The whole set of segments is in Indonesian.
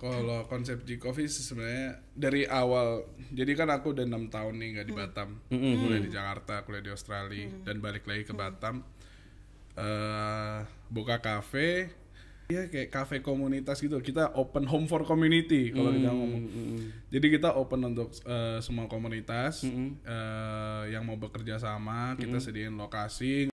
Kalau konsep G Coffee sebenarnya dari awal, jadi kan aku udah enam tahun nih nggak di Batam, kuliah di Jakarta, kuliah di Australia, dan balik lagi ke Batam, eh buka kafe, ya kayak kafe komunitas gitu. Kita open home for community kalau kita ngomong. Jadi kita open untuk eh, semua komunitas eh, yang mau bekerja sama, kita sediain lokasi.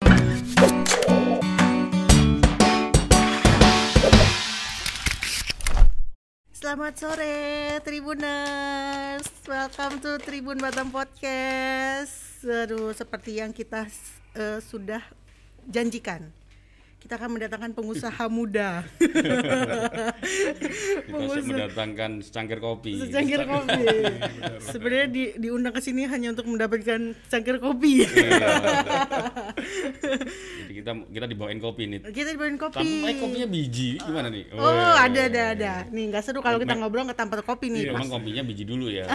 Selamat sore Tribuners, welcome to Tribun Batam Podcast. Aduh, seperti yang kita eh, sudah janjikan, kita akan mendatangkan pengusaha muda. Kita siap mendatangkan secangkir kopi. Secangkir kopi. Sebenarnya di, diundang ke sini hanya untuk mendapatkan secangkir kopi. Jadi kita kita dibawain kopi nih. kita dibawain kopi. Tapi eh, kopinya biji gimana nih? Oh, ada ada ada. Nih nggak seru kalau kita ngobrol nggak tanpa kopi nih. Emang kopinya biji dulu ya.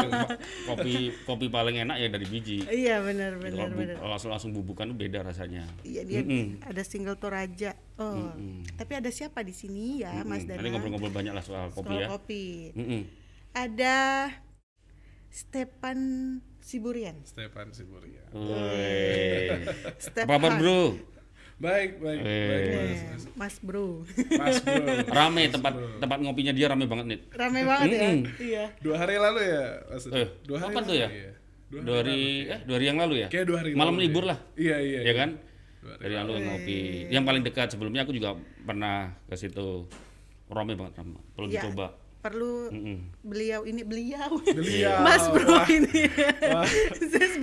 Kopi kopi paling enak ya dari biji. Iya benar benar benar. langsung langsung bubukan tuh beda rasanya. Iya dia ada single Toraja. Oh, tapi ada siapa di sini ya, Mas Hmm, Dana? Nanti ngobrol-ngobrol banyak lah soal kopi Soal ya. kopi. Mm-mm. Ada Stepan Siburian. Stefan Siburia. Woi. Stepan. Apa kabar bro? Baik, baik, baik, Eh. Mas. Eh, Mas Bro. Mas bro. Rame tempat tempat ngopinya dia rame banget nih. Rame banget ya. Mm-mm. Iya. Dua hari lalu ya, Mas. Eh, kapan tuh ya? Iya. Dua Dua hari eh dua hari yang lalu ya? Kayak dua hari Malam lalu libur deh. lah. Iya, iya. Ya kan? Dari lalu ngopi. Yang paling dekat sebelumnya aku juga pernah ke situ. Rame banget sama. Perlu Iya. dicoba. Perlu Mm-mm. beliau ini beliau. Beliau. Mas Bro ini.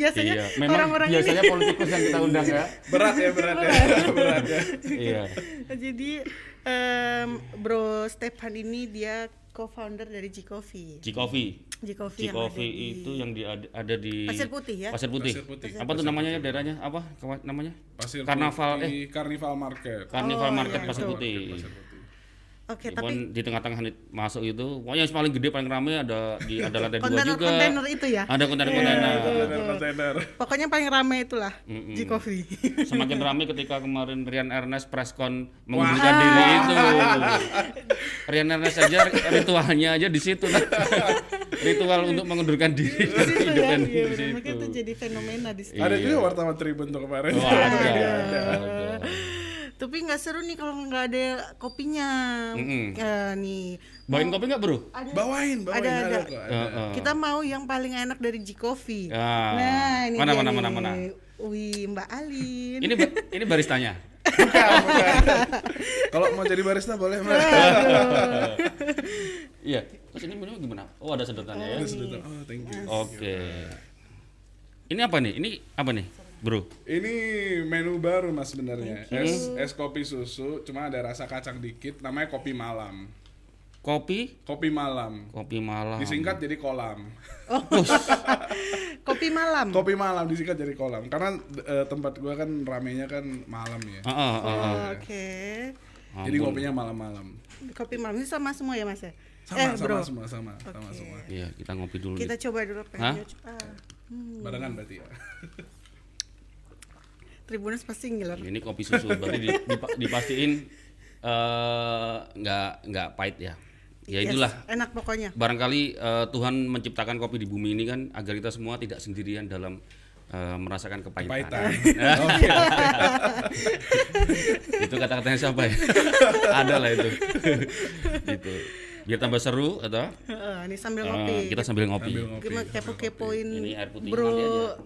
biasanya Iya, memang orang-orang ini biasanya politikus yang kita undang ya. Berat ya, berat ya. berat ya. iya. Jadi em, Bro Stepan ini dia co-founder dari G Coffee. G Coffee. Coffee G yang Coffee di itu yang di, ada, di Pasir Putih ya? Pasir Putih. Pasir Putih. Apa tuh namanya ya daerahnya? Apa namanya? Pasir Karnaval eh Putih, Carnival Market. Karnival Oh, Market iya, Pasir itu. Putih. Pasir Putih. Oke, Ya, tapi di tengah-tengah masuk itu, pokoknya yang paling gede paling ramai ada di ada lantai dua juga. kontainer-kontainer itu ya. Ada kontainer-kontainer. Kontainer-kontainer. Pokoknya paling ramai itulah G Coffee. Semakin ramai ketika kemarin Rian Ernest preskon mengundurkan diri itu. Rian Ernest aja ritualnya aja di situ. Ritual untuk mengundurkan diri Di dari situ ya, iya, di benar. situ. Makanya itu jadi fenomena di situ. Ada Iya. juga wartawan Tribun tuh kemarin. Oh, ada. ada. Tapi nggak seru nih kalau nggak ada kopinya. Mm-mm. Eh, nih. Bawain kopi nggak bro? Ada. Bawain, bawain Ada, ada, ada. Ada. Heeh. Kita mau yang paling enak dari G Coffee. Ya. Nah, ini Mana, mana, mana, mana? Wih, Mbak Alin. Ini ba- ini baristanya. Bukan, bukan. Kalau mau jadi barista boleh, Mas. Iya. Terus ini minumnya gimana? Oh ada sedotannya ya. Sudah tahu. Oh, thank you. Oke. Ini apa nih? Ini apa nih, bro? Ini menu baru Mas sebenarnya. Es es kopi susu, cuma ada rasa kacang dikit, namanya kopi malam. Kopi, Kopi malam. kopi malam. Disingkat jadi kolam. Kopi malam. Kopi malam disingkat jadi kolam. Karena eh, tempat gua kan ramenya kan malam ya. Ah, ah, ah. Oh, Oke. Jadi kopinya malam-malam. Kopi malam ini sama semua ya Mas ya? Sama, eh, sama, bro. semua, sama, sama Oke. semua. Iya, kita ngopi dulu. Kita nih. coba dulu Hah? pengen ah. Barengan berarti ya. Tribuners pasti ngiler. Ini kopi susu, berarti di- dipa- dipastiin eh, nggak nggak pahit ya. Ya Yes, itulah. enak pokoknya. Barangkali eh, Tuhan menciptakan kopi di bumi ini kan agar kita semua tidak sendirian dalam eh, merasakan kepahitan. Pahitan. Oke. itu kata-katanya siapa ya? Ada lah itu. gitu. Biar tambah seru atau Heeh, ini sambil eh, ngopi. kita sambil ngopi. Sambil ngopi. Gimana kepo-kepoin Ini air putih Bro.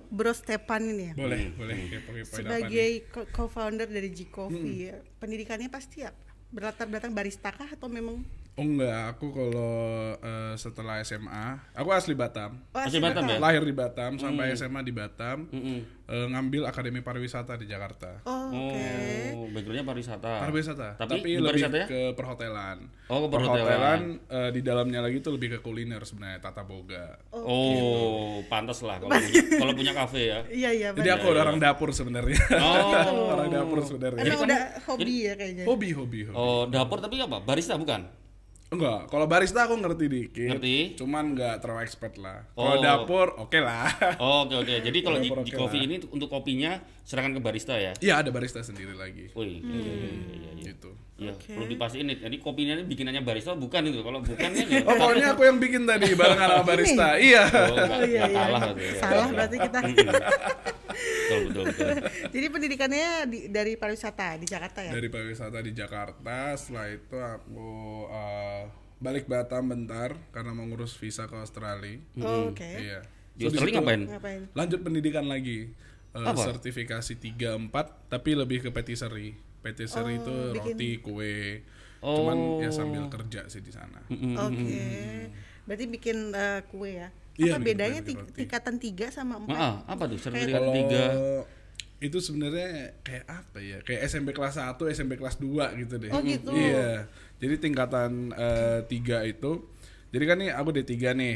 Bro Stepan ini ya. Boleh, boleh kepo-kepoin? Sebagai co- co-founder dari G Coffee, ya, pendidikannya pasti ya berlatar belakang barista kah atau memang Oh enggak, aku kalau eh, setelah SMA, aku asli Batam. Oh, Asli Batam ya? Lahir di Batam sampai SMA di Batam. Mm-mm. eh, ngambil Akademi Pariwisata di Jakarta. Oh, oke. Oh, backgroundnya pariwisata. Pariwisata, Tapi, tapi, di lebih pariwisatanya? ke perhotelan. Oh, ke perhotelan. eh, di dalamnya lagi tuh lebih ke kuliner sebenarnya, tata boga. Oh, pantas lah kalau punya, kalau punya kafe ya. Iya iya. Jadi aku orang dapur sebenarnya. Oh. orang dapur sebenarnya. Emang udah hobi ya kayaknya. Hobi, hobi, hobi. Oh, dapur tapi apa? Barista bukan? Enggak, kalau barista aku ngerti dikit. Ngerti? Cuman nggak terlalu expert lah. Oh. Kalau dapur, oke lah. Oh, Oke oke. Jadi kalau di, Oke di lah. coffee ini untuk kopinya serahkan ke barista ya. Iya ada barista sendiri lagi. Wih, iya, iya, iya, iya, iya. Gitu. Ya, Oke. perlu dipastiin nih. Jadi kopinya ini bikinannya barista bukan itu. Kalau bukan kan ya. Oh, pokoknya aku yang bikin tadi barengan sama barista. Iya. Oh, Oh, iya, iya. kalah berarti ya. Salah berarti kita. Betul betul betul. Jadi pendidikannya di, dari pariwisata di Jakarta ya? Dari pariwisata di Jakarta, setelah itu aku eh, balik Batam bentar karena mau ngurus visa ke Australia. Oh, Oke. Iya. Di So, Australia ngapain? Ngapain? Lanjut pendidikan lagi. Eh, Apa? sertifikasi 3 4 tapi lebih ke patisserie. Patisserie itu Oh, bikin- roti, kue. Oh. Cuman ya sambil kerja sih di sana. Oke. Berarti bikin eh, kue ya? Iya, Apa bikin bedanya tingkatan 3 sama 4? Maaf, apa tuh sertifikat Kalau tiga? Itu sebenarnya kayak apa ya? Kayak SMP kelas 1, SMP kelas 2 gitu deh. Oh, gitu. Iya. Jadi tingkatan eh, tiga itu jadi kan nih aku D3 nih.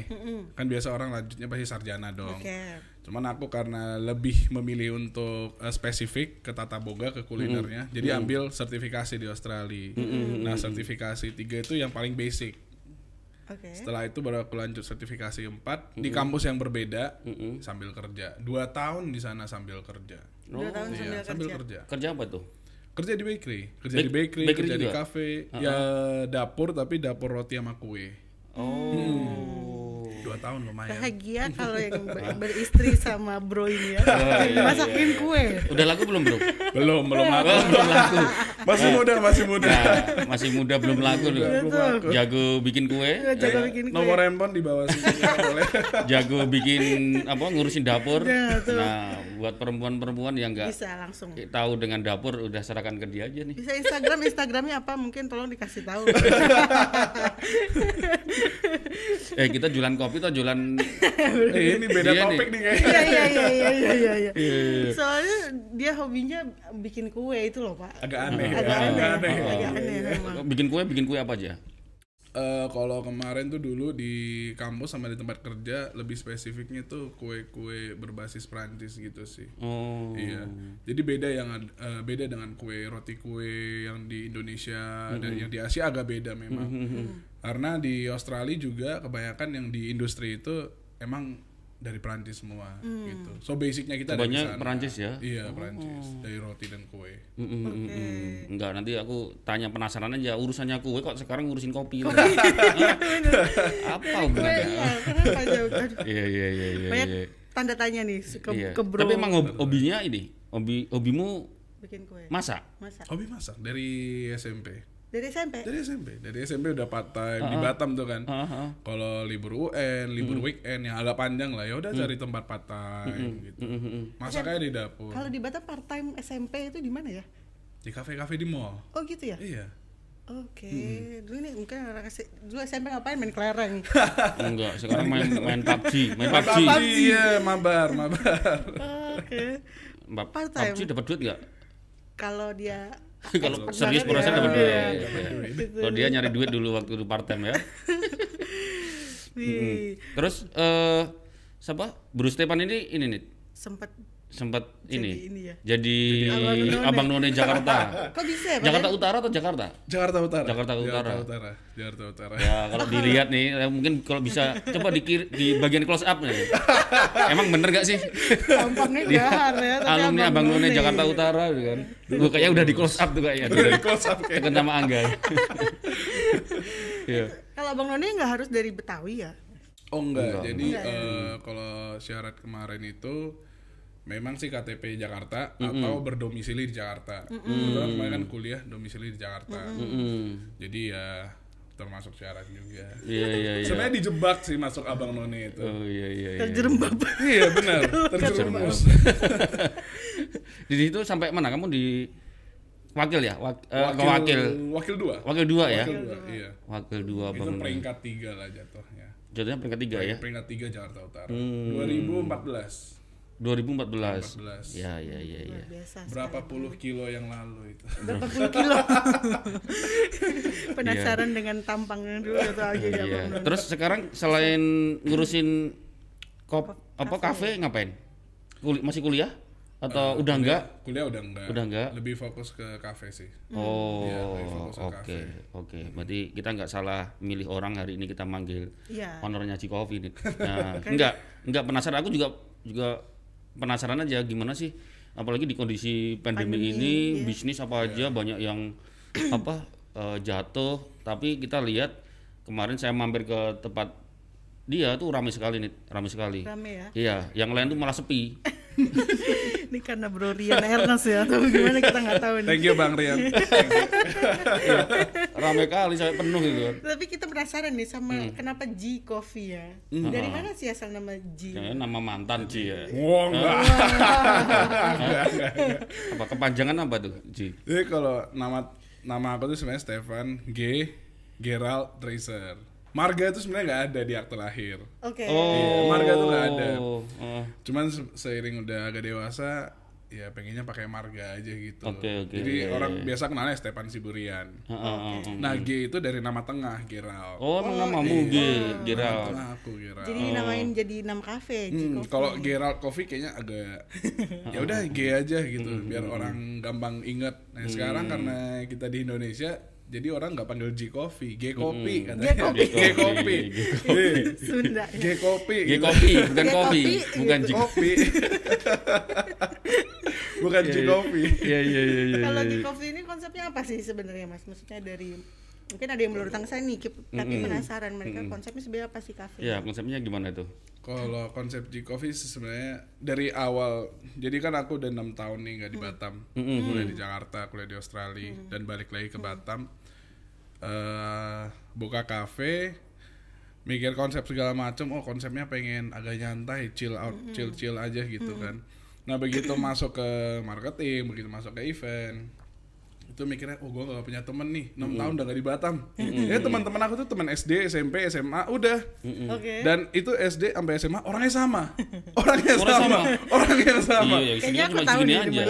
Kan biasa orang lanjutnya pasti sarjana dong. Oke. Cuman aku karena lebih memilih untuk eh, spesifik ke tata boga ke kulinernya, jadi ambil sertifikasi di Australia. Nah, sertifikasi tiga itu yang paling basic. Oke. Setelah itu baru aku lanjut sertifikasi 4 di kampus yang berbeda sambil kerja. Dua tahun di sana sambil kerja. Dua tahun sambil Iya, sambil kerja. kerja. Kerja apa tuh? Kerja di bakery, kerja Bak- di bakery, bakery kerja di juga? cafe, ya dapur tapi dapur roti sama kue. Oh. Dua tahun lumayan. Bahagia kalau yang ber- beristri sama bro ini ya. iya, Masakin kue. Udah laku belum, Bro? belum, belum laku. Oh, belum laku. Masih muda, masih muda. Nah, masih muda belum laku loh. Jago bikin kue, Jago bikin kue. Nomor handphone di bawah sini ya, boleh. jago bikin apa ngurusin dapur. Ya, tuh. Nah, buat perempuan-perempuan yang nggak Bisa langsung. tahu dengan dapur udah serahkan ke dia aja nih. Bisa Instagram, Instagramnya apa? Mungkin tolong dikasih tahu. Eh kita jualan kopi atau jualan Eh, ini beda Dia topik nih. nih kayaknya. Iya iya iya iya iya iya. Soalnya dia hobinya bikin kue itu loh pak. Agak aneh, Agak agak aneh, aneh. agak aneh memang. bikin kue bikin kue apa aja? Eh, kalau kemarin tuh dulu di kampus sama di tempat kerja lebih spesifiknya tuh kue-kue berbasis Prancis gitu sih. Oh. Iya. Jadi beda yang eh, beda dengan kue roti kue yang di Indonesia dan yang di Asia agak beda memang. Karena di Australia juga kebanyakan yang di industri itu emang dari Prancis semua gitu. So basicnya kita dari Banyak. Perancis ya? Iya, Prancis. Dari roti dan kue. Mm, mm, mm, mm. Enggak, nanti aku tanya penasaran aja urusannya kue kok sekarang ngurusin kopi. Oh, lagi? Hah? Apa hubungannya? iya, Iya iya iya iya. Banyak iya. tanda tanya nih ke, Iya. ke bro. Tapi emang hob- hobinya ini, hobi hobimu bikin kue. masak. Masak. Hobi masak dari SMP. Dari SMP. Dari SMP, dari SMP udah part time di Batam tuh kan. Heeh. Kalau libur UN, libur weekend yang agak panjang lah ya udah cari tempat part time gitu. Masaknya di dapur. Kalau di Batam part time SMP itu di mana ya? Di kafe-kafe di mall. Oh gitu ya? Iya. Oke. Dulu ini mungkin anak S- dulu SMP ngapain main kelereng? Enggak, sekarang main main PUBG, main PUBG. Iya, mabar, mabar. Oke. Time. PUBG dapat duit enggak? Kalau dia Kalau serius banget perasaan ya. dapat duit. Iya, Iya. Kalau dia nyari duit dulu waktu itu part time ya. Terus eh siapa? Bruce Stepan ini ini nih sempet sempat ini, ini ya. jadi Abang None. abang none Jakarta. kok bisa ya? Jakarta padahal- Utara atau Jakarta? Jakarta Utara. Jakarta Utara. Jakarta Utara. Jakarta Utara. Ya kalau dilihat nih, ya mungkin kalau bisa coba di kiri- di bagian close up nih. Emang bener gak sih? Tampangnya gahar ya. tapi Alumni abang none None. Jakarta Utara gitu kan. Gue kayaknya udah di close up tuh kayaknya. Udah di close up kayak. Tekan sama Angga. Iya. Kalau abang None nggak harus dari Betawi ya? Oh enggak, Enggak. jadi Enggak ya? eh, kalau syarat kemarin itu memang sih KTP Jakarta atau berdomisili di Jakarta. Kebetulan kemarin kan kuliah domisili di Jakarta. Mm. Jadi ya termasuk syarat juga. Iya iya iya. Sebenarnya dijebak sih masuk Abang None itu. Oh iya iya. iya. Terjerembab. iya benar, terjerumus. Di situ sampai mana? Kamu di wakil ya? Wak, eh, ke wakil. wakil dua. Wakil dua ya? Wakil dua, iya. Wakil dua Itu bang. peringkat tiga lah jatuhnya. Jatuhnya peringkat tiga ya? Peringkat tiga Jakarta Utara. Hmm. 2014. 2014. 14. Ya ya ya ya. Biasa. Berapa puluh kilo yang lalu itu? Berapa puluh kilo? Penasaran dengan tampangnya dulu atau lagi ya Iya. None? Terus sekarang selain ngurusin kop apa kafe ngapain? Kuli, masih kuliah? atau udah enggak? Kuliah udah enggak. Udah enggak? Lebih fokus ke kafe sih. Oh, Iya, lebih fokus ke oke, kafe. oke. Berarti kita nggak salah milih orang hari ini kita manggil Iya. honornya Ci Coffee nih. Nah, enggak, enggak penasaran. Aku juga juga penasaran aja gimana sih, apalagi di kondisi pandemi, Pandemi, ini iya. bisnis apa aja banyak yang apa eh, jatuh. Tapi kita lihat kemarin saya mampir ke tempat dia tuh ramai sekali nih, ramai sekali. Rame ya. Iya, yang lain tuh malah sepi. Ini karena Bro Rian Ernest ya, atau gimana kita nggak tahu nih. Thank you Bang Rian. ramai kali saya penuh gitu kan. Tapi kita penasaran nih sama Hmm. kenapa G Coffee ya. Dari mana sih asal nama G? Kayaknya nama mantan Ci ya. Wah, enggak. Apa kepanjangan apa tuh, Ji? Jadi kalau nama nama aku tuh sebenarnya Stefan G Gerald Tracer. Marga itu sebenarnya nggak ada di akte lahir. Oke. Iya, marga tuh nggak ada. Oh, Cuman se- seiring udah agak dewasa, ya pengennya pakai marga aja gitu. Oke, oke, Jadi iya, orang biasa kenalnya Stefan Siburian. heeh, heeh, heeh. Nah G itu dari nama tengah Gerald. Oh, emang namamu G, Nama Gerald. tengah aku Gerald. Jadi namain jadi nama kafe G Hmm, Coffee. kalau Gerald Coffee kayaknya agak ya udah G aja gitu Hmm, biar orang gampang inget. Nah sekarang karena kita di Indonesia jadi orang nggak panggil G Coffee, G Coffee katanya. G Coffee. G Coffee. G G. G gitu. kopi, bukan G kopi, kopi, bukan G. Kopi. Bukan G Coffee. Iya, iya, iya, iya. Kalau G Coffee ini konsepnya apa sih sebenarnya Mas? Maksudnya dari mungkin ada yang ke sana nih, tapi penasaran mereka konsepnya sebenarnya apa sih kafe? Ya, konsepnya gimana tuh? Kalau konsep G Coffee sebenarnya dari awal, jadi kan aku udah enam tahun nih nggak di Batam, kuliah di Jakarta, kuliah di Australia, dan balik lagi ke Batam, eh buka kafe, mikir konsep segala macam, oh konsepnya pengen agak nyantai, chill out, chill chill aja gitu kan. Nah begitu masuk ke marketing, begitu masuk ke event, itu mikirnya oh gue gak punya temen nih 6 tahun udah gak di Batam. Ya teman-teman aku tuh teman SD SMP SMA udah. Oke. dan itu SD sampai SMA orangnya sama. Orangnya Orang sama. sama. orangnya sama. Iya, sini Kayaknya kan aku tahu segini nih aja.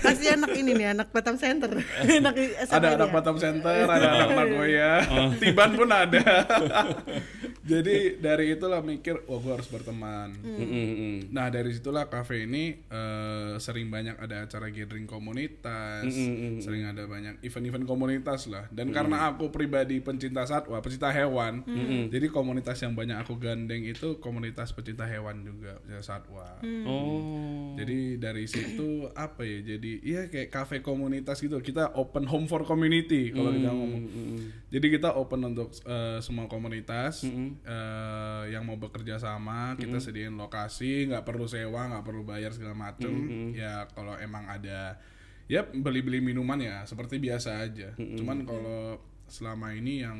Pasti anak ini nih, anak Batam Center. anak SMA ada anak. Batam Center ada anak Nagoya Tiban pun ada jadi dari itulah mikir wah gue harus berteman Mm, mm, mm. Nah dari situlah kafe ini eh, sering banyak ada acara gathering komunitas, sering ada banyak event-event komunitas lah. Dan karena aku pribadi pencinta satwa, pencinta hewan, jadi komunitas yang banyak aku gandeng itu komunitas pecinta hewan juga, pecinta satwa. Oh. Jadi dari situ apa ya? Jadi iya kayak kafe komunitas gitu. Kita open home for community kalau kita ngomong. Jadi kita open untuk eh, semua komunitas eh, yang mau bekerja sama. Kita sediain lokasi, nggak perlu sewa, nggak perlu bayar segala macem. Ya kalau emang ada ya beli-beli minuman ya seperti biasa aja. Cuman kalau selama ini yang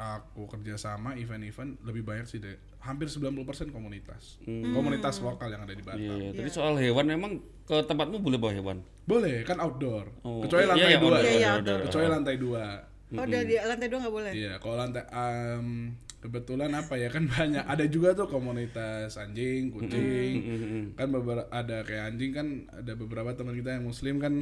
aku kerja sama event-event lebih banyak sih deh. Hampir 90% komunitas. Komunitas lokal yang ada di Batam. Iya, iya. Tadi soal hewan memang ke tempatmu boleh bawa hewan? Boleh, kan outdoor. Oh, Kecuali iya, lantai iya, dua. outdoor, Iya, iya, outdoor, outdoor. Kecuali lantai dua. Oh, udah di lantai dua nggak boleh. Iya, kalau lantai em, kebetulan apa ya kan banyak ada juga tuh komunitas anjing, kucing. Kan beberapa ada kayak anjing kan ada beberapa teman kita yang muslim kan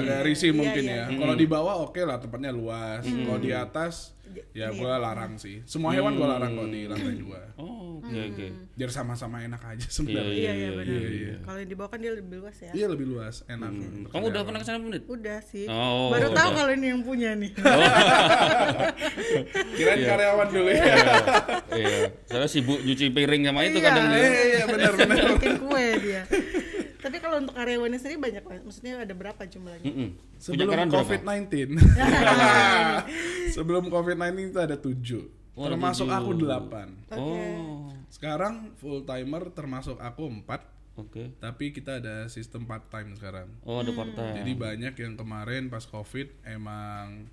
agak risih mungkin iya. ya. Kalau di bawah oke lah tempatnya luas. Kalau di atas ya gua larang sih. Semua hewan gua larang kalau di lantai dua. Oh, oke oke. Biar sama-sama enak aja Iya, sebenarnya. Iya, iya benar. iya, iya. Kalau yang di bawah kan dia lebih luas ya. Iya lebih luas, enak. Kamu udah pernah ke sana belum? Dit? Udah sih. Oh, Baru tahu kalau ini yang punya nih. Kirain karyawan dulu ya. Iya, saya sibuk nyuci piring sama itu Iya, kadang dia. Iya, iya benar benar. Bikin kue dia. Tapi kalau untuk karyawannya sendiri banyak lah. Maksudnya ada berapa jumlahnya? Mm-mm. Punya Sebelum karyawan berapa? COVID-19. Sebelum COVID-19 itu ada tujuh. Oh, termasuk tujuh. aku delapan. Oh, Sekarang full timer termasuk aku empat. oke. Tapi kita ada sistem part time sekarang. Oh, ada partai. Jadi banyak yang kemarin pas COVID emang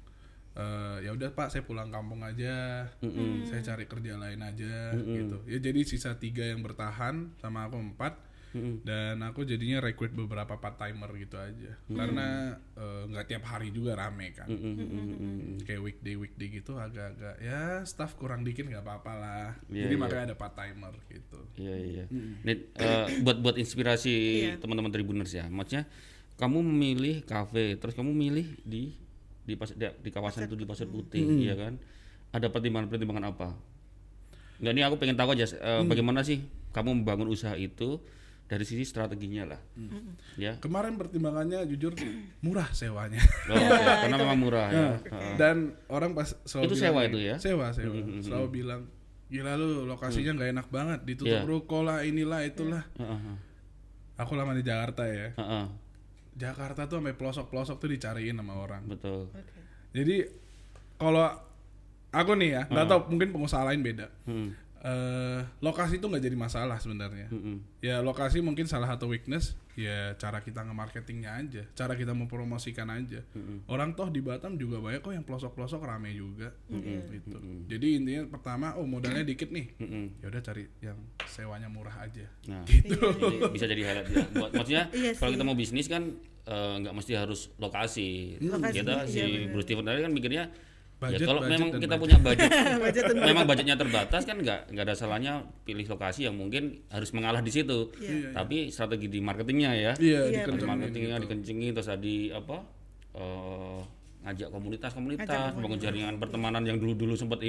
eh, ya udah pak saya pulang kampung aja, saya cari kerja lain aja gitu. Ya jadi sisa tiga yang bertahan sama aku empat. Dan aku jadinya rekrut beberapa part timer gitu aja, karena eh, nggak tiap hari juga rame kan. Kayak weekday weekday gitu agak-agak ya staff kurang dikit nggak apa-apa lah. Iya, jadi iya. makanya ada part timer gitu. Iya iya. Nih eh, buat buat inspirasi Iya. teman-teman Tribuners ya. Maksudnya kamu memilih kafe, terus kamu milih di di pas, di, di kawasan itu di Pasir Putih, ya kan? Ada pertimbangan-pertimbangan apa? Nggak ini aku pengen tahu aja eh, bagaimana sih kamu membangun usaha itu dari sisi strateginya lah. Ya. Kemarin pertimbangannya jujur murah sewanya. Oh, oke. karena memang murah ya. Heeh. Dan orang pas selalu Itu bilang sewa itu ya? Sewa, sewa. Selalu bilang, gila lu lokasinya nggak enak banget, ditutup Iya. ruko lah, inilah itulah. Heeh, heeh. Aku lama di Jakarta ya. Heeh, Jakarta tuh sampai pelosok-pelosok tuh dicariin sama orang. betul. Jadi kalau aku nih ya, nggak tahu mungkin pengusaha lain beda. Hmm, Eh, lokasi itu nggak jadi masalah sebenarnya. hmm, Ya lokasi mungkin salah satu weakness, ya cara kita nge-marketingnya aja, cara kita mempromosikan aja. Orang toh di Batam juga banyak kok yang pelosok-pelosok rame juga, gitu. Jadi intinya pertama, oh modalnya dikit nih, hmm. ya udah cari yang sewanya murah aja. Nah, Gitu. jadi bisa jadi highlight ya. Buat maksudnya Iya kalau kita mau bisnis kan eh, nggak mesti harus lokasi. Lokasi, Kita si iya. Bruce Steven tadi kan mikirnya Budget, ya kalau budget, memang kita budget. punya budget, Budget memang budgetnya terbatas kan nggak nggak ada salahnya pilih lokasi yang mungkin harus mengalah di situ. Iya. Tapi strategi di marketingnya ya. Iya, Iya, Di marketingnya gitu. dikencengin terus tadi apa? eh, ngajak komunitas-komunitas, bangun jaringan pertemanan yang dulu-dulu sempat